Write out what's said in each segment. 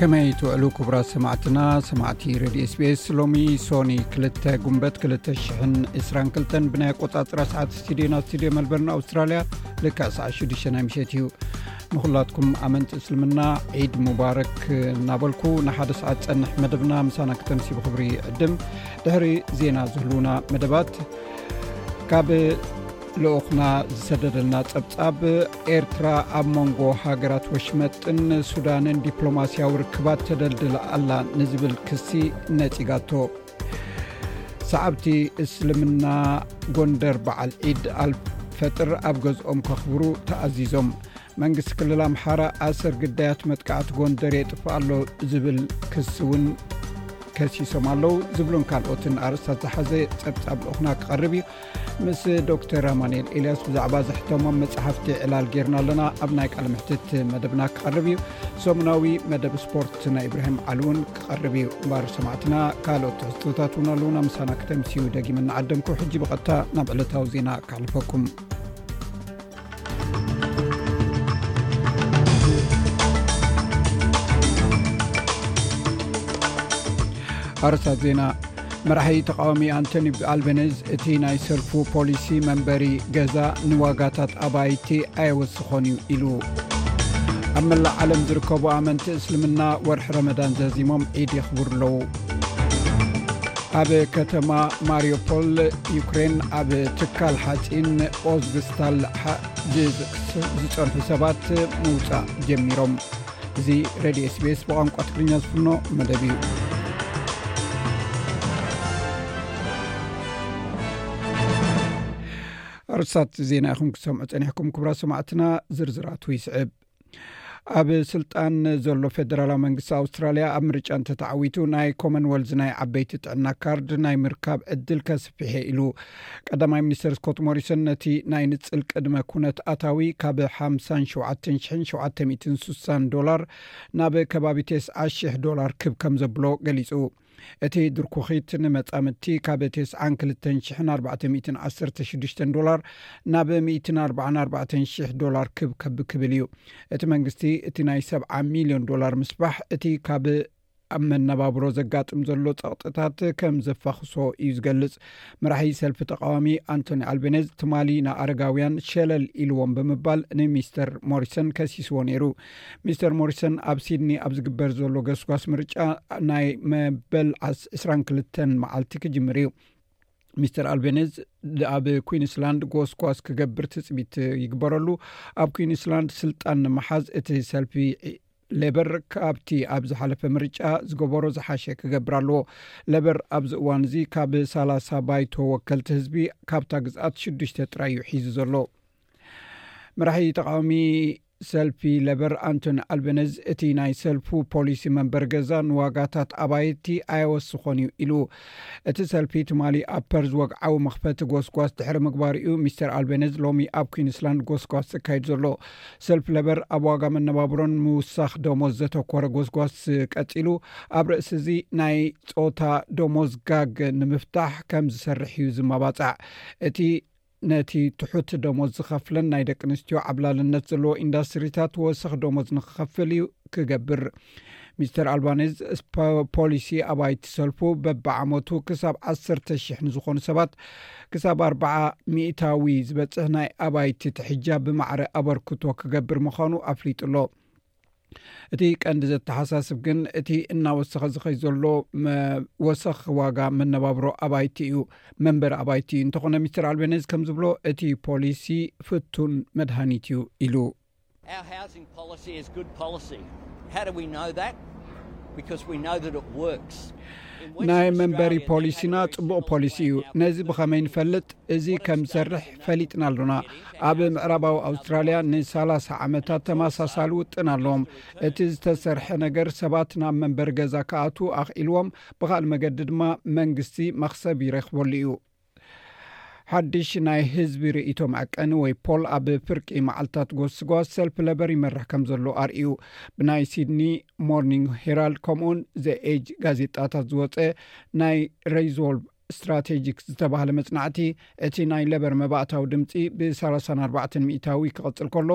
ከመይ ትውዕሉ ክቡራት ሰማዕትና ሰማዕቲ ረድዮ ስቤስ ሎሚ ሶኒ 2ልተ ጉንበት 222 ብናይ ኣቆፃፅራ ሰዓት ስትድዮና ስትድዮ መልበርን ኣውስትራልያ ልክዕ ሰዓት 6ዱሽ ናይ ምሸት እዩ ንኩላትኩም ኣመንቲ እስልምና ዒድ ሙባረክ እናበልኩ ንሓደ ሰዓት ፀንሕ መደብና ምሳና ክተምሲ ብክብሪ ዕድም ድሕሪ ዜና ዝህልውና መደባት ካብ ልኡክና ዝሰደደልና ፀብፃብ ኤርትራ ኣብ መንጎ ሃገራት ወሽመጥን ሱዳንን ዲፕሎማስያዊ ርክባት ተደልድል ኣላ ንዝብል ክሲ ነጺጋቶ ሰዓብቲ እስልምና ጎንደር በዓል ዒድ ኣልፈጥር ኣብ ገዝኦም ከኽብሩ ተኣዚዞም መንግስቲ ክልል ኣምሓራ ኣሰር ግዳያት መጥቃዕቲ ጎንደር የጥፍ ኣሎ ዝብል ክሲ እውን ከሲሶም ኣለው ዝብሉን ካልኦትን ኣርእስታት ዝሓዘ ፀብፃብ ልኡክና ክቐርብ እዩ ምስ ዶክተር ኣማንኤል ኤልያስ ብዛዕባ ዘሕተሞም መፅሓፍቲ ዕላል ጌርና ኣለና ኣብ ናይ ቃል ምሕትት መደብና ክቐርብ እዩ ሰሙናዊ መደብ ስፖርት ናይ እብራሂም ዓል እውን ክቐርብ እዩ ባር ሰማዕትና ካልኦት ትሕዝቶታት እውን ኣለዉና ምሳና ክተምስዩ ደጊመ እናዓደምኩ ሕጂ ብቐጥታ ናብ ዕለታዊ ዜና ክሕልፈኩም ኣረታት ዜና መራሒ ተቃዋሚ ኣንቶኒ ኣልበነዝ እቲ ናይ ሰልፉ ፖሊሲ መንበሪ ገዛ ንዋጋታት ኣባይቲ ኣየወስኾን እዩ ኢሉ ኣብ መላእ ዓለም ዝርከቡ ኣመንቲ እስልምና ወርሒ ረመዳን ዘዚሞም ዒድ የኽብሩ ኣለዉ ኣብ ከተማ ማርዮፖል ዩክሬን ኣብ ትካል ሓፂን ኦዝግስታል ዝፀርሑ ሰባት ምውፃእ ጀሚሮም እዚ ሬድዮ ስቤስ ብቋንቋ ትግርኛ ዝፍኖ መደብ እዩ ኣርሳት ዜና ይኹም ክሰምዑ ፀኒሕኩም ክብራ ሰማዕትና ዝርዝራቱ ይስዕብ ኣብ ስልጣን ዘሎ ፌደራላዊ መንግስቲ ኣውስትራልያ ኣብ ምርጫ እንተተዓዊቱ ናይ ኮመንወልዝ ናይ ዓበይቲ ጥዕና ካርድ ናይ ምርካብ ዕድል ከስፍሐ ኢሉ ቀዳማይ ሚኒስተር ስኮት ሞሪሰን ነቲ ናይ ንፅል ቅድመ ኩነት ኣታዊ ካብ 57760 ዶላር ናብ ከባቢ 9ስ00 ዶላር ክብ ከም ዘብሎ ገሊፁ እቲ ድርኩኺት ንመጻምድቲ ካብ ቴስዓን ክልተን ሽሕን ኣርባዕተ ሚእትን ዓሰርተ ሽዱሽተን ዶላር ናብ ሚእትን ኣርባዓን ኣርባዕተን ሽሕ ዶላር ክብ ከብ ክብል እዩ እቲ መንግስቲ እቲ ናይ ሰብዓ ሚልዮን ዶላር ምስባሕ እቲ ካብ ኣብ መነባብሮ ዘጋጥም ዘሎ ጸቕጥታት ከም ዘፋኽሶ እዩ ዝገልጽ መራሒ ሰልፊ ተቃዋሚ ኣንቶኒ ኣልቤነዝ ትማሊ ንኣረጋውያን ሸለል ኢልዎም ብምባል ንሚስተር ሞሪሰን ከሲስዎ ነይሩ ሚስተር ሞሪሰን ኣብ ሲድኒ ኣብ ዝግበር ዘሎ ገስጓስ ምርጫ ናይ መበል ዓስ 22 መዓልቲ ክጅምር እዩ ሚስተር ኣልቤነዝ ኣብ ኩንስላንድ ጎስጓስ ክገብር ትፅቢት ይግበረሉ ኣብ ኩንስላንድ ስልጣን ንምሓዝ እቲ ሰልፊ ሌበር ካብቲ ኣብ ዝሓለፈ ምርጫ ዝገበሮ ዝሓሸ ክገብር ኣለዎ ለበር ኣብዚ እዋን እዚ ካብ ሳላሳ ባይቶ ወከልቲ ህዝቢ ካብታ ግዝኣት ሽዱሽተ ጥራይ እዩ ሒዙ ዘሎ መራሒ ተቃዋሚ ሰልፊ ለበር ኣንቶኒ ኣልበነዝ እቲ ናይ ሰልፉ ፖሊሲ መንበሪ ገዛ ንዋጋታት ኣባይቲ ኣየወስኾን እዩ ኢሉ። እቲ ሰልፊ ትማሊ ኣብ ፐርዝ ወግዓዊ መኽፈቲ ጎስጓስ ድሕሪ ምግባሩ እዩ ሚስተር ኣልበነዝ ሎሚ ኣብ ኩንስላንድ ጎስጓስ ዘካይድ ዘሎ። ሰልፊ ለበር ኣብ ዋጋ መነባብሮን ምውሳኽ ደሞዝ ዘተኮረ ጎስጓስ ቀጺሉ ኣብ ርእሲ እዚ ናይ ጾታ ደሞዝ ጋግ ንምፍታሕ ከም ዝሰርሕ እዩ ዝማባጻዕ። እቲ ነቲ ትሑት ደሞዝ ዝኸፍለን ናይ ደቂ ኣንስትዮ ዓብላልነት ዘለዎ ኢንዳስትሪታት ወሰኽ ደሞዝ ንክኸፍል እዩ ክገብር። ሚስተር ኣልባኔዝ ፖሊሲ ኣባይቲ ሰልፉ በብዓመቱ ክሳብ ዓሰርተ ሽሕ ንዝኾኑ ሰባት ክሳብ ኣርባዓ ሚእታዊ ዝበፅሕ ናይ ኣባይቲ ትሕጃ ብማዕረ ኣበርክቶ ክገብር ምዃኑ ኣፍሊጡ ኣሎ። እቲ ቀንዲ ዘተሓሳስብ ግን እቲ እናወሰኸ ዝኸይ ዘሎ ወሰኽ ዋጋ መነባብሮ ኣባይቲ እዩ መንበሪ ኣባይቲ እዩ እንተኾነ ሚስተር ኣልቤነዝ ከም ዝብሎ እቲ ፖሊሲ ፍቱን መድሃኒት እዩ ኢሉ ናይ መንበሪ ፖሊሲና ፅቡቅ ፖሊሲ እዩ ነዚ ብኸመይ ንፈልጥ እዚ ከም ዝሰርሕ ፈሊጥና ኣሎና። ኣብ ምዕራባዊ ኣውስትራልያ ንሳላሳ ዓመታት ተመሳሳሊ ውጥን ኣለዎም። እቲ ዝተሰርሐ ነገር ሰባት ናብ መንበሪ ገዛ ክኣትዉ ኣኽኢልዎም፣ ብኻልእ መገዲ ድማ መንግስቲ መኽሰብ ይረክበሉ እዩ። ሓድሽ ናይ ህዝቢ ርእይቶ መዐቀኒ ወይ ፖል ኣብ ፍርቂ መዓልትታት ጎስጓስ ሰልፊ ለበር ይመርሕ ከም ዘሎ ኣርእዩ። ብናይ ሲድኒ ሞርኒንግ ሄራልድ ከምኡውን ዘ ኤጅ ጋዜጣታት ዝወጸ ናይ ረይዞልቭ ስትራቴጂክ ዝተባህለ መጽናዕቲ፣ እቲ ናይ ለበር መባእታዊ ድምጺ ብሳላሳን ኣርባዕተን ሚእታዊ ክቕጽል ከሎ፣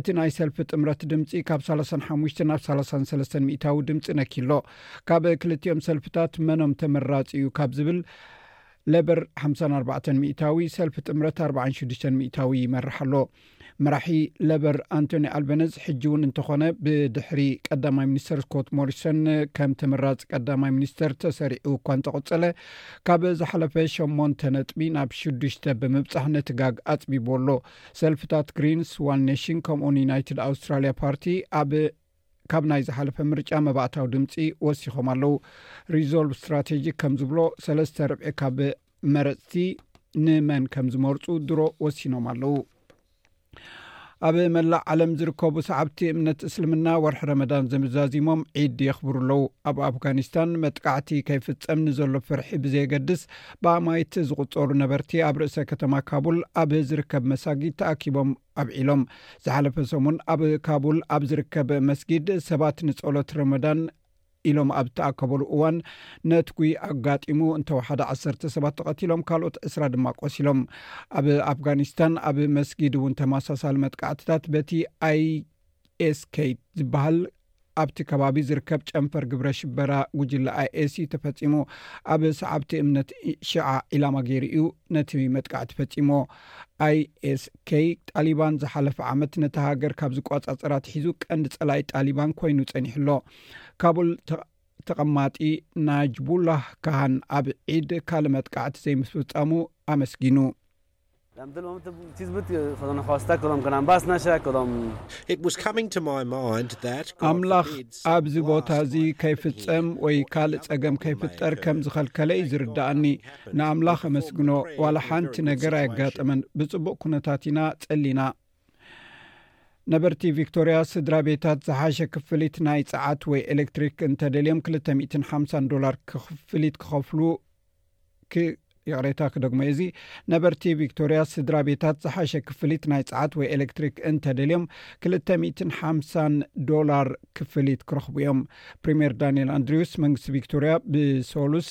እቲ ናይ ሰልፊ ጥምረት ድምጺ ካብ ሳላሳን ሓሙሽተን ናብ ሳላሳን ሰለስተን ሚእታዊ ድምጺ ነኪዩ'ሎ። ካብ ክልቲኦም ሰልፍታት መኖም ተመራጺ'ዩ ካብ ዝብል፣ ለበር ሓምሳን ኣርባዕተን ሚእታዊ፣ ሰልፊ ጥምረት ኣርባዓን ሽዱሽተን ሚእታዊ ይመርሕ ኣሎ። መራሒ ለበር ኣንቶኒ ኣልበነዝ ሕጂ እውን እንተኾነ ብድሕሪ ቀዳማይ ሚኒስተር ስኮት ሞሪሰን ከም ተመራፂ ቀዳማይ ሚኒስተር ተሰሪዑ እኳ እንተቐፀለ ካብ ዝሓለፈ ሸሞንተ ነጥቢ ናብ ሽዱሽተ ብምብፃሕ ነቲ ጋግ ኣፅቢቦ ኣሎ ሰልፍታት ግሪንስ ዋን ኔሽን ከምኡውን ዩናይትድ ኣውስትራሊያ ፓርቲ ኣብ ካብ ናይ ዝሓለፈ ምርጫ መባእታዊ ድምፂ ወሲኾም ኣለው ሪዞልቭ ስትራቴጂ ከም ዝብሎ ሰለስተ ርብዒ ካብ መረፅቲ ንመን ከም ዝመርፁ ድሮ ወሲኖም ኣለው ኣብ መላእ ዓለም ዝርከቡ ሰዓብቲ እምነት እስልምና ወርሒ ረመዳን ዘምዛዚሞም ዒድ የኽብሩ ኣለዉ ኣብ ኣፍጋኒስታን መጥቃዕቲ ከይፍፀም ንዘሎ ፍርሒ ብዘየገድስ ብኣማይት ዝቁፀሩ ነበርቲ ኣብ ርእሰ ከተማ ካቡል ኣብ ዝርከብ መሳጊ ተኣኪቦም ኣብዒሎም ዝሓለፈ ሰሙን ኣብ ካቡል ኣብ ዝርከብ መስጊድ ሰባት ንፀሎት ረመዳን ኢሎም ኣብ እተኣከበሉ እዋን ነትጒ ኣጋጢሙ እንተወሓደ ዓሰርተ ሰባት ተቐቲሎም ካልኦት ዕስራ ድማ ቆሲሎም። ኣብ ኣፍጋኒስታን ኣብ መስጊድ እውን ተመሳሳሊ መጥቃዕትታት በቲ ኣይኤስኬይ ዝበሃል ኣብቲ ከባቢ ዝርከብ ጨንፈር ግብረ ሽበራ ጉጅለ ኣይኤስ እዩ ተፈጺሙ። ኣብ ሰዓብቲ እምነት ሽዓ ዒላማ ገይሩ እዩ ነቲ መጥቃዕቲ ፈጺሞ። ኣይኤስኬይ ጣሊባን ዝሓለፈ ዓመት ነታ ሃገር ካብ ዝቆጻጸራ ኣትሒዙ ቀንዲ ጸላኢ ጣሊባን ኮይኑ ጸኒሑ ኣሎ። ካቡል ተቐማጢ ናጅቡላህ ካሃን ኣብ ዒድ ካልእ መጥቃዕቲ ዘይምፍጻሙ ኣመስጊኑ። ኣምላኽ ኣብዚ ቦታ እዚ ከይፍጸም ወይ ካልእ ጸገም ከይፍጠር ከም ዝኸልከለ እዩ ዝርድኣኒ። ንኣምላኽ ኣመስግኖ፣ ዋላ ሓንቲ ነገር ኣየጋጠመን፣ ብጽቡቕ ኩነታት ኢና ጸሊና። ነበርቲ ቪክቶርያ ስድራ ቤታት ዝሓሸ ክፍሊት ናይ ፀዓት ወይ ኤሌክትሪክ እንተደልዮም 250 ዶላር ክፍሊት ክኸፍሉ ይቕሬታ ክደግሞ እዚ ነበርቲ ቪክቶርያ ስድራ ቤታት ዝሓሸ ክፍሊት ናይ ፀዓት ወይ ኤሌክትሪክ እንተደልዮም 250 ዶላር ክፍሊት ክረኽቡ እዮም ፕሪምየር ዳንኤል ኣንድሪውስ መንግስቲ ቪክቶርያ ብሰሉስ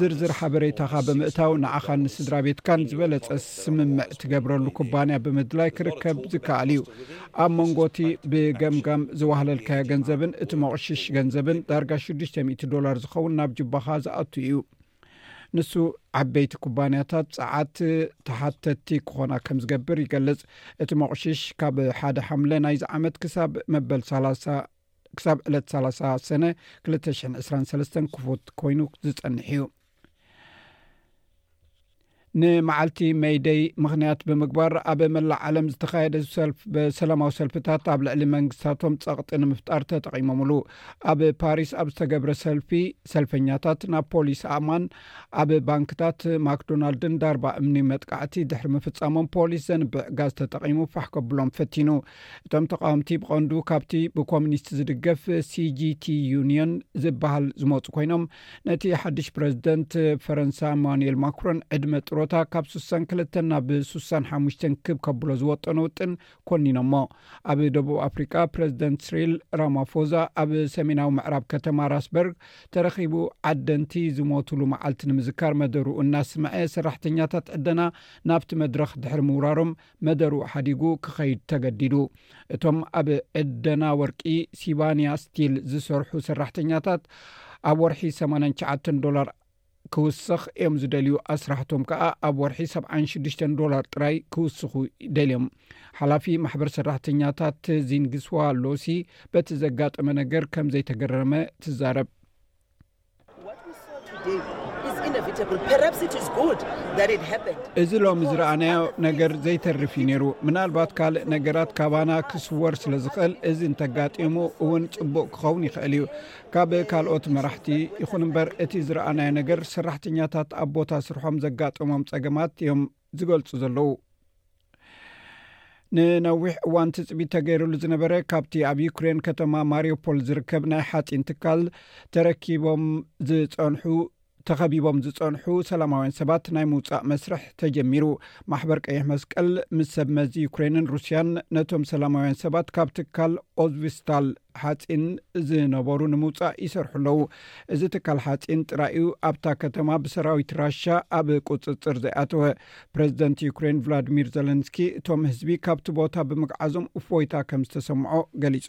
ዝርዝር ሓበሬታኻ ብምእታው ንዓኻን ንስድራቤትካን ዝበለጸ ስምምዕ ትገብረሉ ኩባንያ ብምድላይ ክርከብ ዝከኣል እዩ። ኣብ መንጎ እቲ ብገምጋም ዝዋህለልካዮ ገንዘብን እቲ መቝሽሽ ገንዘብን ዳርጋ ሽዱሽተ ሚእቲ ዶላር ዝኸውን ናብ ጁባኻ ዝኣቱ እዩ። ንሱ ዓበይቲ ኩባንያታት ጸዓት ተሓተትቲ ክኾና ከም ዝገብር ይገልጽ። እቲ መቝሽሽ ካብ ሓደ ሓምለ ናይዚ ዓመት ክሳብ መበል ሰላሳ ክሳብ ዕለት ሳላሳ ሰነ ክልተ ሽሕን ዕስራን ሰለስተን ክፉት ኮይኑ ዝጸንሕ እዩ። ንመዓልቲ መይደይ ምክንያት ብምግባር ኣብ መላእ ዓለም ዝተካየደ ሰላማዊ ሰልፍታት ኣብ ልዕሊ መንግስታቶም ፀቕጢ ንምፍጣር ተጠቒሞምሉ ኣብ ፓሪስ ኣብ ዝተገብረ ሰልፊ ሰልፈኛታት ናብ ፖሊስ ኣእማን ኣብ ባንክታት ማክዶናልድን ዳርባ እምኒ መጥቃዕቲ ድሕሪ ምፍፃሞም ፖሊስ ዘንብዕ ጋዝ ተጠቒሙ ፋሕ ከብሎም ፈቲኑ እቶም ተቃወምቲ ብቐንዱ ካብቲ ብኮሚኒስት ዝድገፍ ሲጂቲ ዩኒዮን ዝበሃል ዝመፁ ኮይኖም ነቲ ሓድሽ ፕረዚደንት ፈረንሳ ማኑኤል ማክሮን ዕድመ ጥሮታ ካብ ሱሳን ክልተን ናብ ሱሳን ሓሙሽተን ክብ ከብሎ ዝወጠኖ ውጥን ኮኒኖሞ ኣብ ደቡብ ኣፍሪቃ ፕረዚደንት ስሪል ራማፎዛ ኣብ ሰሜናዊ ምዕራብ ከተማ ራስበርግ ተረኺቡ ዓደንቲ ዝሞትሉ መዓልቲ ንምዝካር መደሩ እናስምዐ ሰራሕተኛታት ዕደና ናብቲ መድረኽ ድሕሪ ምውራሮም መደርኡ ሓዲጉ ክኸይድ ተገዲዱ። እቶም ኣብ ዕደና ወርቂ ሲባንያ ስቲል ዝሰርሑ ሰራሕተኛታት ኣብ ወርሒ ሰማንያን ትሽዓተን ዶላር ክውስኽ እዮም ዝደልዩ፣ ኣስራሕቶም ከኣ ኣብ ወርሒ ሰብዓን ሽዱሽተን ዶላር ጥራይ ክውስኹ ደልዮም። ሓላፊ ማሕበር ሰራሕተኛታት ዚንግስዋ ሎሲ በቲ ዘጋጠመ ነገር ከም ዘይተገረመ ትዛረብ። እዚ ሎሚ ዝረኣናዮ ነገር ዘይተርፍ እዩ ነይሩ። ምናልባት ካልእ ነገራት ካባና ክስወር ስለ ዝኽእል እዚ እንተጋጢሙ እውን ጽቡቕ ክኸውን ይኽእል እዩ ካብ ካልኦት መራሕቲ። ይኹን እምበር እቲ ዝረኣናዮ ነገር ሰራሕተኛታት ኣብ ቦታ ስርሖም ዘጋጠሞም ጸገማት እዮም። ዝገልፁ ዘለዉ ንነዊሕ እዋን ትፅቢት ተገይርሉ ዝነበረ ካብቲ ኣብ ዩክሬን ከተማ ማርዮፖል ዝርከብ ናይ ሓፂን ትካል ተረኪቦም ዝፀንሑ ተኸቢቦም ዝፀንሑ ሰላማውያን ሰባት ናይ ምውፃእ መስርሕ ተጀሚሩ ማሕበር ቀይሕ መስቀል ምስ ሰብ መዚ ዩክሬንን ሩስያን ነቶም ሰላማውያን ሰባት ካብ ትካል ኦዝቪስታል ሓፂን ዝነበሩ ንምውፃእ ይሰርሑ ኣለዉ። እዚ ትካል ሓፂን ጥራይ እዩ ኣብታ ከተማ ብሰራዊት ራሻ ኣብ ቁፅፅር ዘይኣተወ። ፕረዚደንት ዩክሬን ቭላድሚር ዘለንስኪ እቶም ህዝቢ ካብቲ ቦታ ብምግዓዞም እፎይታ ከምዝተሰምዖ ገሊፁ።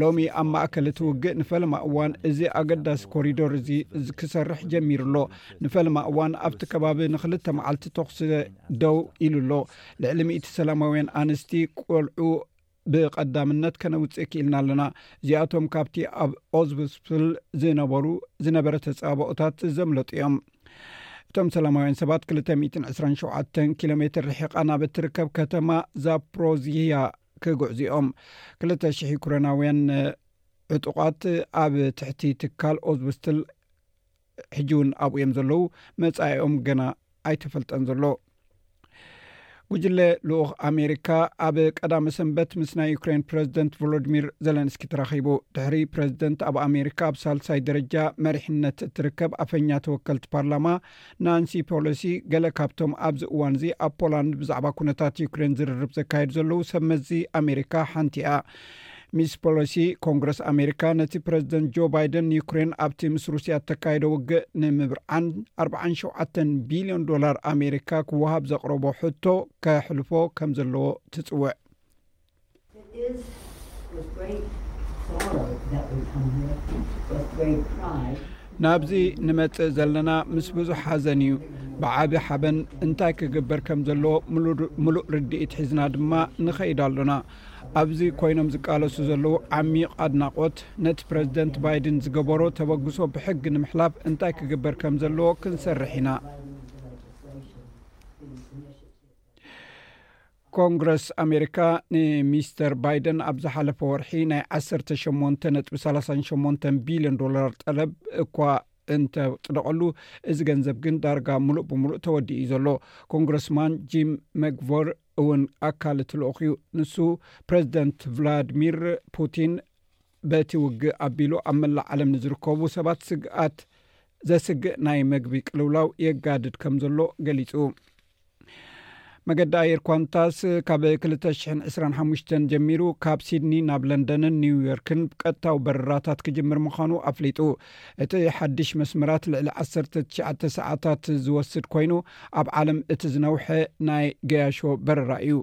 ሎሚ ኣብ ማእከል እቲ ውግእ ንፈለማ እዋን እዚ ኣገዳሲ ኮሪዶር እዚ ክሰርሕ ጀሚሩ ኣሎ። ንፈለማ እዋን ኣብቲ ከባቢ ንክልተ መዓልቲ ተኹሲ ደው ኢሉ ኣሎ። ልዕሊ ሚእቲ ሰላማውያን ኣንስቲ፣ ቆልዑ ብቀዳምነት ከነውጽእ ክኢልና ኣለና። እዚኣቶም ካብቲ ኣብ ኦዝብስፕል ዝነበሩ ዝነበረ ተጻብኦታት ዘምለጡ እዮም። እቶም ሰላማውያን ሰባት 227 ኪሎ ሜትር ርሒቓ ናብ እትርከብ ከተማ ዛፕሮዝያ ክጉዕዙኦም ክልተ ሽሕ ዩክረናውያን ዕጡቓት ኣብ ትሕቲ ትካል ኦዝብስትል ሕጂ እውን ኣብኡ እዮም ዘለዉ መፃኢኦም ገና ኣይተፈልጠን ዘሎ ጉጅለ ልኡኽ ኣሜሪካ ኣብ ቀዳሚ ሰንበት ምስ ናይ ዩክሬን ፕረዚደንት ቮሎድሚር ዘለንስኪ ተራኺቡ ድሕሪ ፕረዚደንት ኣብ ኣሜሪካ ኣብ ሳልሳይ ደረጃ መሪሕነት እትርከብ ኣፈኛ ተወከልቲ ፓርላማ ናንሲ ፖሎሲ ገለ ካብቶም ኣብዚ እዋን እዚ ኣብ ፖላንድ ብዛዕባ ኩነታት ዩክሬን ዝርርብ ዘካየዱ ዘለዉ ሰብ መዚ ኣሜሪካ ሓንቲ እያ። ሚስ ፖሎሲ ኮንግረስ ኣሜሪካ ነቲ ፕረዚደንት ጆ ባይደን ንዩክሬን ኣብቲ ምስ ሩስያ እተካየደ ውግእ ንምብርዓን ኣርብዓን ሸውዓተን ቢልዮን ዶላር ኣሜሪካ ክወሃብ ዘቕረቦ ሕቶ ከሕልፎ ከም ዘለዎ ትጽውዕ። ናብዚ ንመጽእ ዘለና ምስ ብዙሕ ሓዘን እዩ ብዓብ ሓበን እንታይ ክግበር ከም ዘለዎ ምሉእ ርድኢት ሒዝና ድማ ንኸይድ ኣሎና ኣብዚ ኮይኖም ዝቃለሱ ዘለዉ ዓሚቕ ኣድናቖት ነቲ ፕረዚደንት ባይድን ዝገበሮ ተበግሶ ብሕጊ ንምሕላብ እንታይ ክግበር ከም ዘለዎ ክንሰርሕ ኢና ኮንግረስ ኣሜሪካ ንሚስተር ባይደን ኣብ ዝሓለፈ ወርሒ ናይ 18 ነጥቢ 38 ቢልዮን ዶላር ጠለብ እኳ እንተጥደቀሉ እዚ ገንዘብ ግን ዳርጋ ምሉእ ብምሉእ ተወዲኡ እዩ ዘሎ ኮንግረስማን ጂም መግቮር እውን ኣካል እትልኦኽ እዩ ንሱ ፕረዚደንት ቭላድሚር ፑቲን በቲ ውግእ ኣቢሉ ኣብ መላእ ዓለም ንዝርከቡ ሰባት ስግኣት ዘስግእ ናይ መግቢ ቅልውላው የጋድድ ከም ዘሎ ገሊጹ መገዲ ኣየር ኳንታስ ካብ 225 ጀሚሩ ካብ ሲድኒ ናብ ለንደንን ኒውዮርክን ቀጥታዊ በረራታት ክጅምር ምዃኑ ኣፍሊጡ እቲ ሓድሽ መስመራት ልዕሊ 19 ሰዓታት ዝወስድ ኮይኑ ኣብ ዓለም እቲ ዝነውሐ ናይ ገያሾ በረራ እዩ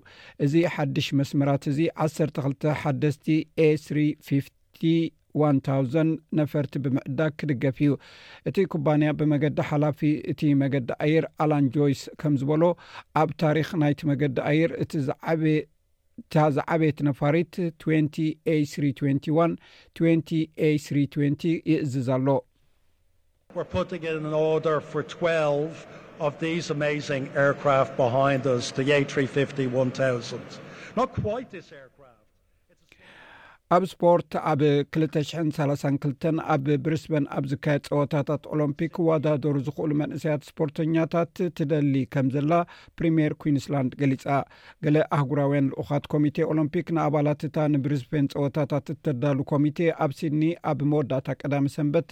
እዚ ሓድሽ መስመራት እዚ ዓሰርተ ክልተ ሓደስቲ A350-1000 ነፈርቲ ብምዕዳግ ክድገፍ እዩ። እቲ ኩባንያ ብመገዲ ሓላፊ እቲ መገዲ ኣየር ኣላን ጆይስ ከምዝበሎ፣ ኣብ ታሪኽ ናይቲ መገዲ ኣየር እቲ ዝዓበየ እታ ዝዓበየት ነፋሪት ትዌንቲ A321፣ Twenty A320፣ ይእዝዝ ኣሎ። We're putting in an order for twelve of these amazing aircraft behind us, the A350-1000. Not quite this aircraft. ኣብ ስፖርት ኣብ ክልተ ሽሕን ሰላሳን ክልተን ኣብ ብሪስበን ኣብ ዝካየድ ፀወታታት ኦሎምፒክ ክወዳደሩ ዝኽእሉ መንእሰያት ስፖርተኛታት ትደሊ ከም ዘላ ፕሪምየር ኩንስላንድ ገሊፃ። ገለ ኣህጉራውያን ልኡኻት ኮሚቴ ኦሎምፒክ ንኣባላት እታ ንብሪስበን ፀወታታት እተዳሉ ኮሚቴ ኣብ ሲድኒ ኣብ መወዳእታ ቀዳሚ ሰንበት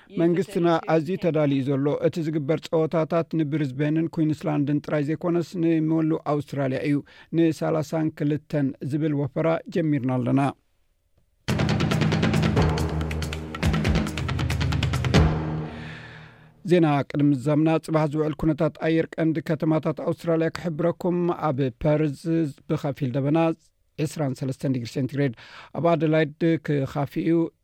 መንግስትና ኣዝዩ ተዳልዩ ዘሎ እቲ ዝግበር ጸወታታት ንብሪዝበንን ኩንስላንድን ጥራይ ዘይኮነስ ንመሉእ ኣውስትራልያ እዩ ንሳላሳን ክልተን ዝብል ወፈራ ጀሚርና ኣለና። ዜና ቅድሚ ዛምና ፅባሕ ዝውዕል ኩነታት ኣየር ቀንዲ ከተማታት ኣውስትራልያ ክሕብረኩም ኣብ ፐርዝ ብከፊል ደበና 23 ዲግሪ ሴንቲግሬድ ኣብ ኣደላይድ ክካፊ እዩ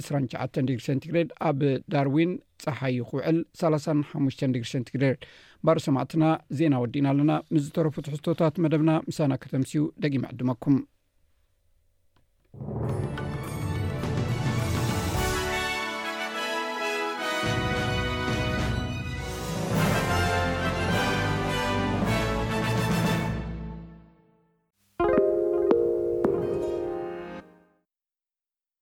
29 ዲግሪ ሰንቲግሬድ ኣብ ዳርዊን ፀሓይ ይክውዕል 35 ዲግሪ ሰንቲግሬድ ባር ሰማዕትና ዜና ወዲእና ኣለና ምስ ዝተረፉ ትሕዝቶታት መደብና ምሳና ከተምስዩ ደጊመ ዕድመኩም